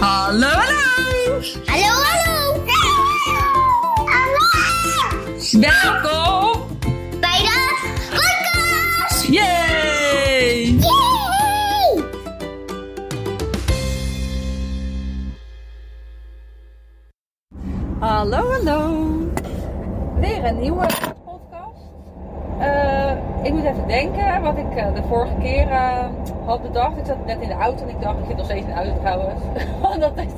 Hallo, hallo! Hallo, hallo! Hallo! Welkom Bij de podcast! Yay! Yay! Hallo, hallo. Weer een nieuwe ik moet even denken wat ik eh, de vorige keer eh, had bedacht. Ik zat net in de auto en ik dacht, ik zit nog steeds in de auto trouwens. Want dat is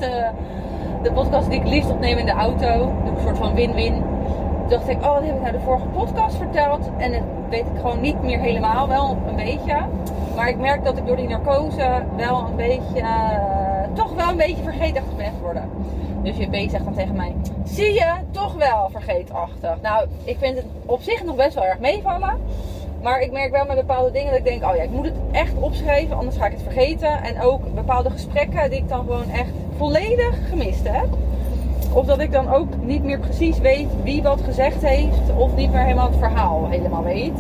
de, podcast die ik liefst opneem in de auto. Een soort van win-win. Toen dacht ik, oh, wat heb ik nou de vorige podcast verteld? En dat weet ik gewoon niet meer helemaal, wel een beetje. Maar ik merk dat ik door die narcose wel een beetje, eh, toch wel een beetje vergeetachtig ben geworden. Dus je B zegt dan tegen mij, zie je, toch wel vergeetachtig. Nou, ik vind het op zich nog best wel erg meevallen. Maar ik merk wel met bepaalde dingen dat ik denk, oh ja, ik moet het echt opschrijven, anders ga ik het vergeten. En ook bepaalde gesprekken die ik dan gewoon echt volledig gemist heb. Of dat ik dan ook niet meer precies weet wie wat gezegd heeft. Of niet meer helemaal het verhaal helemaal weet.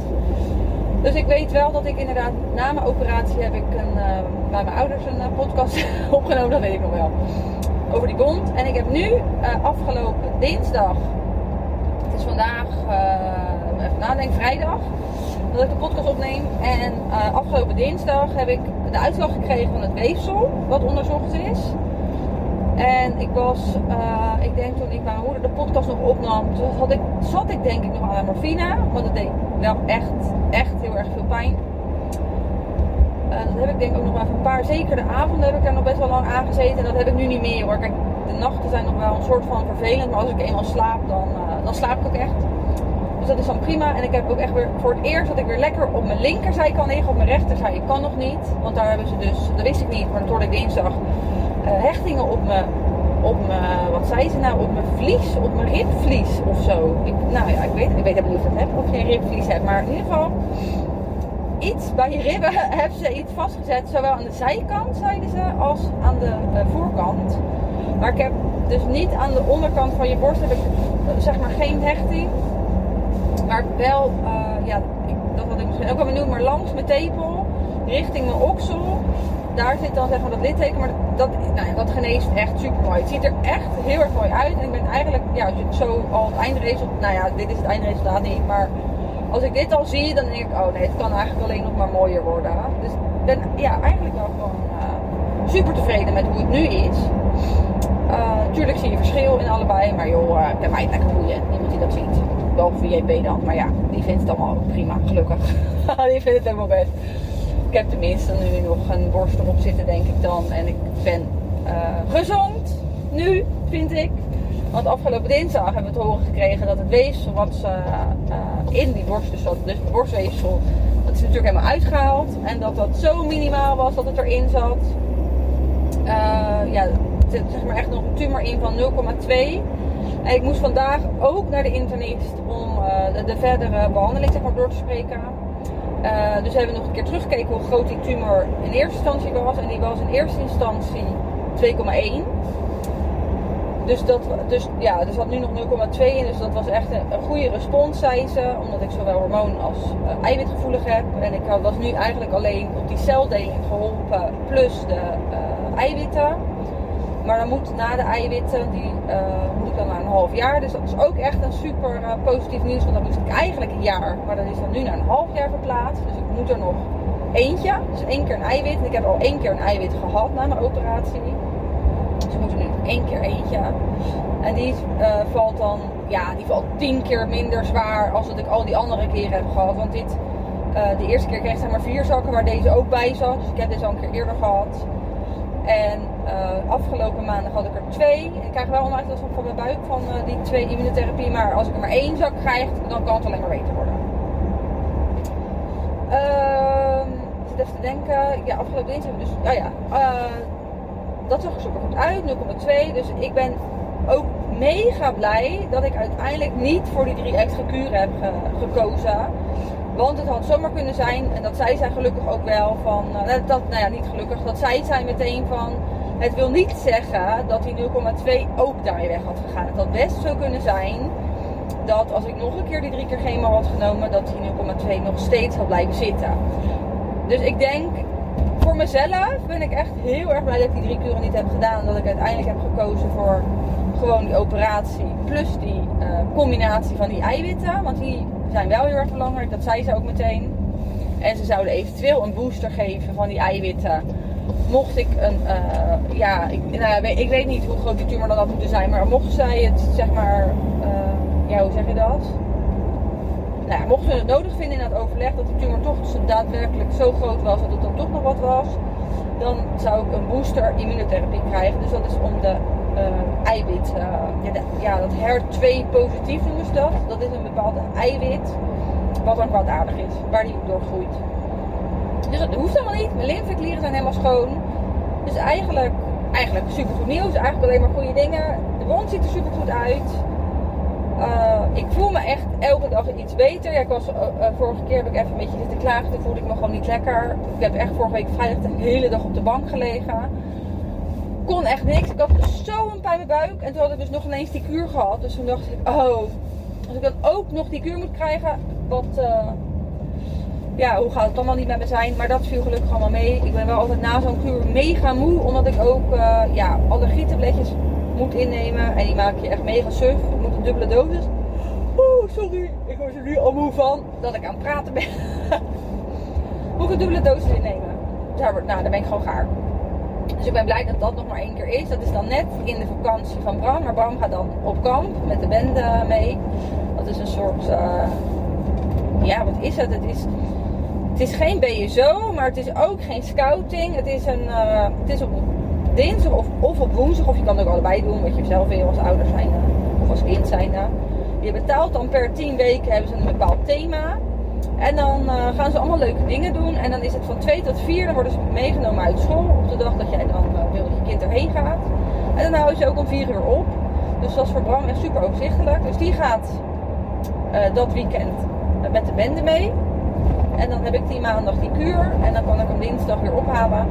Dus ik weet wel dat ik inderdaad na mijn operatie heb ik een, eh, bij mijn ouders een eh, podcast opgenomen. Dat weet ik nog wel. Over die wond. En ik heb nu eh, afgelopen dinsdag. Het is vandaag, even nadenken, vrijdag. Dat ik de podcast opneem. En eh, afgelopen dinsdag heb ik de uitslag gekregen van het weefsel. Wat onderzocht is. En ik was, eh, ik denk toen ik mijn moeder de podcast nog opnam, had ik, zat ik denk ik nog aan morfine. Want het deed wel echt, echt heel erg veel pijn. Dat heb ik denk ook nog maar een paar, zeker de avonden heb ik daar nog best wel lang aan gezeten. En dat heb ik nu niet meer hoor. Kijk, de nachten zijn nog wel een soort van vervelend. Maar als ik eenmaal slaap, dan, eh, dan slaap ik ook echt. Dus dat is dan prima. En ik heb ook echt weer voor het eerst dat ik weer lekker op mijn linkerzij kan liggen. Op mijn rechterzij kan nog niet. Want daar hebben ze dus, dat wist ik niet, maar dat ik dinsdag. eh, hechtingen op mijn, op wat zei ze nou, op mijn vlies, op mijn ribvlies of zo. Ik, nou ja, ik weet, ik weet helemaal niet of ik dat heb, of je een ribvlies hebt. Maar in ieder geval, iets bij je ribben hebben ze iets vastgezet. Zowel aan de zijkant, zeiden ze, als aan de eh, voorkant. Maar ik heb dus niet aan de onderkant van je borst, heb ik eh, zeg maar geen hechting. Maar wel, eh, ja, ik, dat had ik misschien ook al benoemd, maar langs mijn tepel, richting mijn oksel. Daar zit dan zeg maar dat litteken, maar dat, nou ja, dat geneest echt super mooi. Het ziet er echt heel erg mooi uit. En ik ben eigenlijk, ja, als je het zo al het eindresultaat, nou ja, dit is het eindresultaat niet, maar als ik dit al zie, dan denk ik, oh nee, het kan eigenlijk alleen nog maar mooier worden. Dus ik ben ja, eigenlijk wel gewoon eh, super tevreden met hoe het nu is. Uh, tuurlijk zie je verschil in allebei, maar joh, uh, bij mij lekker boeiend. Niemand die dat ziet. Behalve JP dan, maar ja, die vindt het allemaal prima, gelukkig. die vindt het helemaal best. Ik heb tenminste nu nog een borst erop zitten, denk ik dan. En ik ben eh, gezond, nu, vind ik. Want afgelopen dinsdag hebben we te horen gekregen dat het weefsel wat ze eh, in die borst dus zat, dus het borstweefsel, dat is natuurlijk helemaal uitgehaald. En dat dat zo minimaal was dat het erin zat. Eh, ja, zeg maar echt nog een tumor in van 0,2. En ik moest vandaag ook naar de internist om eh, de, de verdere behandeling zeg maar, door te spreken. Uh, dus hebben we nog een keer teruggekeken hoe groot die tumor in eerste instantie was. En die was in eerste instantie 2,1. Dus, dat, dus ja, er zat nu nog 0,2 in. Dus dat was echt een, goede respons, zei ze. Omdat ik zowel hormoon als uh, eiwitgevoelig heb. En ik was nu eigenlijk alleen op die celdeling geholpen. Plus de eiwitten. Maar dan moet na de eiwitten, die uh, moet ik dan na een half jaar. Dus dat is ook echt een super positief nieuws. Want dan moest ik eigenlijk een jaar. Maar dat is dan nu naar een half jaar verplaatst. Dus ik moet er nog eentje. Dus één keer een eiwit. En ik heb al één keer een eiwit gehad na mijn operatie. Dus ik moet er nu één keer eentje. En die uh, valt dan, ja, die valt tien keer minder zwaar als dat ik al die andere keren heb gehad. Want dit, de eerste keer kreeg ik maar vier zakken waar deze ook bij zat. Dus ik heb dit al een keer eerder gehad. En uh, afgelopen maandag had ik er twee. Ik krijg wel een uitlast van mijn buik van die twee immunotherapie. Maar als ik er maar één zak krijg, dan kan het alleen maar beter worden. Ik zit even te denken. Ja, afgelopen dinsdag dus, ja ja dat zag er super goed uit, 0,2. Dus ik ben ook mega blij dat ik uiteindelijk niet voor die drie extra kuren heb ge gekozen. Want het had zomaar kunnen zijn, en dat zij gelukkig ook wel van, uh, dat, nou ja, niet gelukkig, dat zij meteen van, het wil niet zeggen dat die 0,2 ook daar weg had gegaan. Het had best zo kunnen zijn dat als ik nog een keer die drie keer chemo had genomen, dat die 0,2 nog steeds had blijven zitten. Dus ik denk voor mezelf ben ik echt heel erg blij dat ik die drie kuren niet heb gedaan. Dat ik uiteindelijk heb gekozen voor gewoon die operatie. Plus die eh, combinatie van die eiwitten. Want die zijn wel heel erg belangrijk. Dat zei ze ook meteen. En ze zouden eventueel een booster geven van die eiwitten. Mocht ik een, eh, ja, ik, nou, ik weet niet hoe groot die tumor dan had moeten zijn. Maar mocht zij het, zeg maar, eh, ja, hoe zeg je dat? Nou mochten ze het nodig vinden in het overleg dat de tumor toch daadwerkelijk zo groot was dat het dan toch nog wat was, dan zou ik een booster immunotherapie krijgen. Dus dat is om de uh, eiwit, ja, de, ja, dat HER2 positief noemen ze dat. Dat is een bepaalde eiwit wat dan kwaadaardig is, waar die door groeit. Dus dat hoeft allemaal niet. Mijn lymfeklieren zijn helemaal schoon. Dus eigenlijk, eigenlijk super goed nieuws. Eigenlijk alleen maar goede dingen. De wond ziet er super goed uit. Uh, ik voel me echt elke dag iets beter. Ja, ik was, vorige keer heb ik even een beetje zitten klagen. Toen voelde ik me gewoon niet lekker. Ik heb echt vorige week vrijdag de hele dag op de bank gelegen. Kon echt niks. Ik had zo een pijn in mijn buik. En toen had ik dus nog ineens die kuur gehad. Dus toen dacht ik, oh, als ik dan ook nog die kuur moet krijgen, wat, ja, hoe gaat het dan wel niet met me zijn? Maar dat viel gelukkig allemaal mee. Ik ben wel altijd na zo'n kuur mega moe. Omdat ik ook ja, allergietabletjes moet innemen. En die maak je echt mega suf. Ik moet een dubbele dosis. Oeh, sorry. Ik word er nu al moe van dat ik aan het praten ben. moet ik een dubbele dosis innemen. Daar, nou, daar ben ik gewoon gaar. Dus ik ben blij dat dat nog maar één keer is. Dat is dan net in de vakantie van Bram. Maar Bram gaat dan op kamp met de bende mee. Dat is een soort... Uh, ja, wat is het? Het is... Het is geen BSO, maar het is ook geen scouting. Het is, een, uh, het is op dinsdag of, of op woensdag, of je kan het ook allebei doen, wat je zelf wil als ouder zijn of als kind zijn. Je betaalt dan per 10 weken, hebben ze een bepaald thema. En dan uh, gaan ze allemaal leuke dingen doen. En dan is het van 2 tot 4, dan worden ze meegenomen uit school op de dag dat jij dan uh, wil dat je kind erheen gaat. En dan houden ze ook om 4 uur op. Dus dat is voor Bram echt super overzichtelijk. Dus die gaat uh, dat weekend met de bende mee. En dan heb ik die maandag die kuur. En dan kan ik hem dinsdag weer ophalen.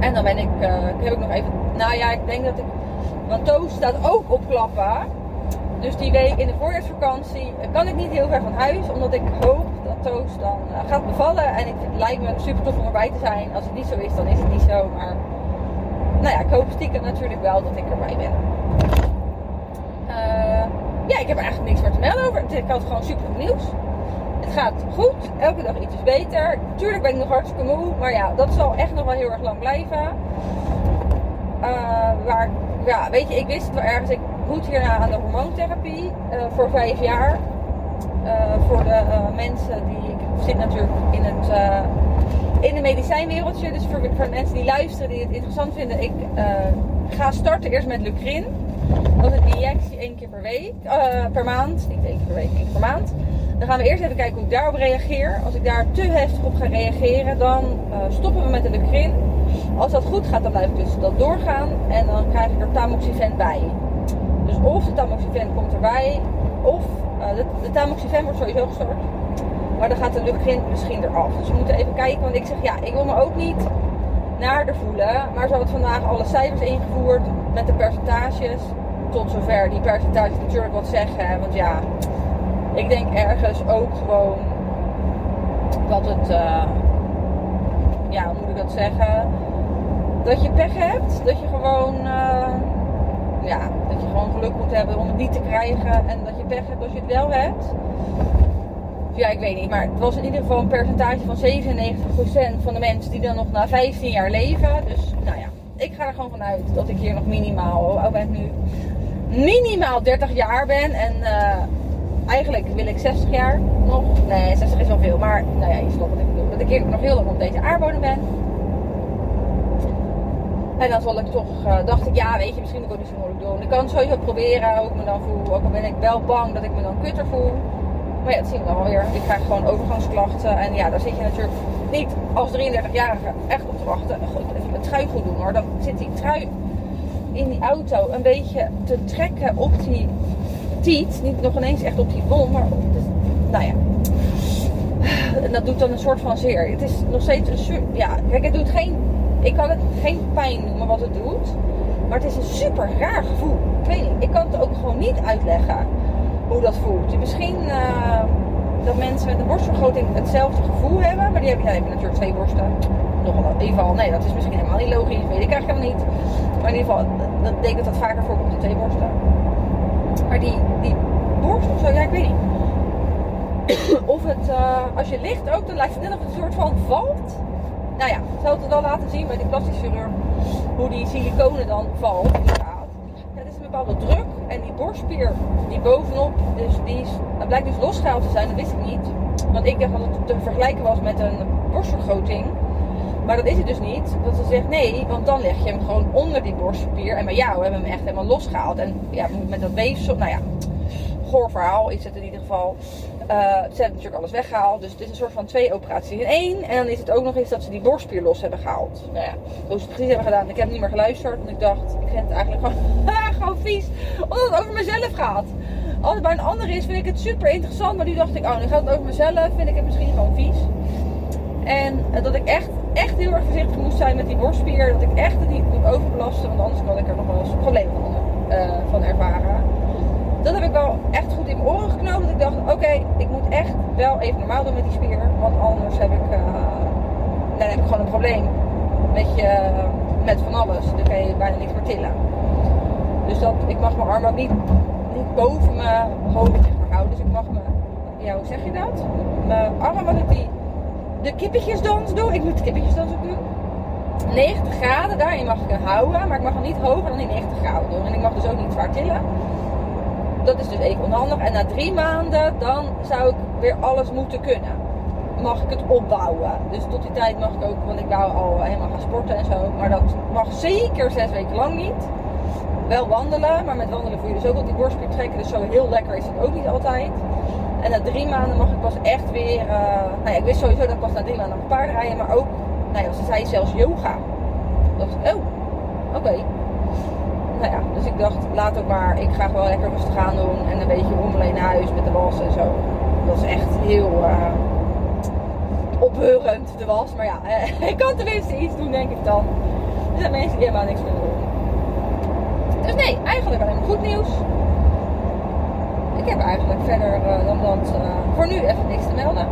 En dan ben ik, heb ik nog even, nou ja, ik denk dat ik, want Toos staat ook op klappen. Dus die week in de voorjaarsvakantie kan ik niet heel ver van huis, omdat ik hoop dat Toos dan uh, gaat bevallen. En ik, het lijkt me super tof om erbij te zijn. Als het niet zo is, dan is het niet zo. Maar nou ja, ik hoop stiekem natuurlijk wel dat ik erbij ben. Uh, ja, ik heb eigenlijk niks meer te melden over. Ik had gewoon super goed nieuws. Het gaat goed, elke dag iets beter. Tuurlijk ben ik nog hartstikke moe, maar ja, dat zal echt nog wel heel erg lang blijven. Uh, waar, ja, weet je, ik wist het wel ergens. Ik moet hierna aan de hormoontherapie uh, voor vijf jaar. Uh, voor de mensen die. Ik zit natuurlijk in het. in de medicijnwereldje, dus voor, voor mensen die luisteren, die het interessant vinden, ik ga starten eerst met Lucrin. Dat is een injectie één keer per week, per maand, niet één keer per week, één keer per maand. Dan gaan we eerst even kijken hoe ik daarop reageer. Als ik daar te heftig op ga reageren, dan stoppen we met de Lucrin. Als dat goed gaat, dan blijf ik dus dat doorgaan. En dan krijg ik er tamoxifen bij. Dus of de tamoxifen komt erbij, of uh, de, de tamoxifen wordt sowieso gestort. Maar dan gaat de Lucrin misschien eraf. Dus we moeten even kijken, want ik zeg ja, ik wil me ook niet naarder voelen. Maar zo had vandaag alle cijfers ingevoerd met de percentages. Tot zover die percentages natuurlijk wat zeggen. Want ja, ik denk ergens ook gewoon dat het, uh, ja, hoe moet ik dat zeggen? Dat je pech hebt. Dat je gewoon, uh, ja, dat je gewoon geluk moet hebben om het niet te krijgen. En dat je pech hebt als je het wel hebt. Ja, ik weet niet. Maar het was in ieder geval een percentage van 97% van de mensen die dan nog na 15 jaar leven. Dus, nou ja, ik ga er gewoon vanuit dat ik hier nog minimaal, hoe ben ik nu? Minimaal 30 jaar ben. En uh, eigenlijk wil ik 60 jaar nog. Nee, 60 is wel veel. Maar nou ja, je snapt wat ik bedoel. Dat ik hier nog heel lang op deze aardbodem ben. En dan zal ik toch, uh, dacht ik, ja, weet je, misschien moet ik ook niet zo moeilijk doen. Ik kan het sowieso proberen hoe ik me dan voel. Ook al ben ik wel bang dat ik me dan kutter voel. Maar ja, dat zien we dan wel weer. Ik krijg gewoon overgangsklachten. En ja, daar zit je natuurlijk niet als 33-jarige echt op te wachten. Goed, even mijn trui goed doen hoor. Dan zit die trui in die auto een beetje te trekken op die tiet. Niet nog ineens echt op die bol, maar op de, nou ja. En dat doet dan een soort van zeer. Het is nog steeds een ja, kijk, het doet geen, ik kan het geen pijn noemen wat het doet. Maar het is een super raar gevoel. Ik weet niet, ik kan het ook gewoon niet uitleggen hoe dat voelt. Misschien uh, dat mensen met een borstvergroting hetzelfde gevoel hebben. Maar die hebben, hebben natuurlijk twee borsten. nogal even nee, dat is misschien helemaal niet logisch, weet ik eigenlijk helemaal niet. Maar in ieder geval, dat denk ik dat dat vaker voorkomt in twee borsten. Maar die, die borst of zo, ja, ik weet niet. of het, eh, als je ligt ook, dan lijkt het net of het een soort van valt. Nou ja, ik zal het dan laten zien bij de plastic chirurg hoe die siliconen dan valt. Het is een bepaalde druk en die borstspier die bovenop, dus die is, dat blijkt dus losgehaald te zijn, dat wist ik niet. Want ik dacht dat het te vergelijken was met een borstvergroting. Maar dat is het dus niet. Dat ze zegt nee, want dan leg je hem gewoon onder die borstspier. En bij jou hebben we hem echt helemaal losgehaald. En ja, met dat weefsel, nou ja, goor verhaal is het in ieder geval. Uh, ze hebben natuurlijk alles weggehaald. Dus het is een soort van twee operaties in één. En dan is het ook nog eens dat ze die borstspier los hebben gehaald. Nou ja, hoe ze het precies hebben gedaan. Ik heb niet meer geluisterd. Want ik dacht, ik vind het eigenlijk gewoon, gewoon vies. Omdat het over mezelf gaat. Als het bij een ander is, vind ik het super interessant. Maar nu dacht ik, oh, nu gaat het over mezelf. Vind ik het misschien gewoon vies. En dat ik echt, echt heel erg voorzichtig moest zijn met die borstspier. Dat ik echt het niet moet overbelasten. Want anders kan ik er nog wel eens problemen van, uh, van ervaren. Dat heb ik wel echt goed in mijn oren geknoopt. Ik dacht, oké, ik moet echt wel even normaal doen met die spier. Want anders heb ik, uh, dan heb ik gewoon een probleem. Met, je, met van alles. Dan kan je bijna niks meer tillen. Dus dat, ik mag mijn arm ook niet, niet boven mijn hoofd zeg maar, houden. Dus ik mag me, ja hoe zeg je dat? Mijn armen mag ik die de kippetjesdans doe. Ik moet de kippetjesdans ook doen. 90 graden, daarin mag ik hem houden. Maar ik mag hem niet hoger dan die 90 graden doen. En ik mag dus ook niet zwaar tillen. Dat is dus even onhandig. En na drie maanden, dan zou ik weer alles moeten kunnen. Mag ik het opbouwen. Dus tot die tijd mag ik ook, want ik wou al helemaal gaan sporten en zo. Maar dat mag zeker zes weken lang niet. Wel wandelen, maar met wandelen voel je dus ook op die borstspier trekken. Dus zo heel lekker is het ook niet altijd. En na drie maanden mag ik pas echt weer. Uh, nou ja, ik wist sowieso dat ik pas na drie maanden mag paardrijden, maar ook, nou ja, ze zei zelfs yoga. Dacht, oh, oké. Nou ja, dus ik dacht, laat ook maar. Ik ga gewoon lekker rustig aan doen en een beetje rommelen in huis met de was en zo. Dat was echt heel uh, de was. Maar ja, uh, ik kan tenminste iets doen, denk ik dan. Er zijn mensen die helemaal niks kunnen doen. Dus nee, eigenlijk alleen maar goed nieuws ik heb eigenlijk verder uh, dan dat voor nu even niks te melden.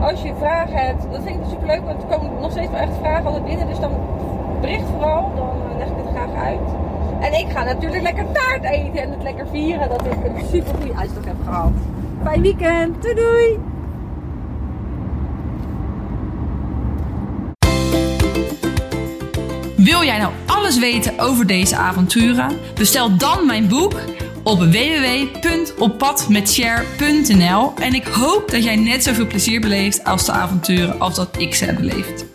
Als je vragen hebt, dat vind ik super leuk, want er komen nog steeds wel echt vragen altijd binnen. Dus dan bericht vooral, dan uit. En ik ga natuurlijk lekker taart eten en het lekker vieren dat ik een super goede uitslag heb gehad. Fijn weekend, doei doei! Wil jij nou alles weten over deze avonturen? Bestel dan mijn boek op www.oppadmetshare.nl en ik hoop dat jij net zoveel plezier beleeft als de avonturen als dat ik ze heb beleefd.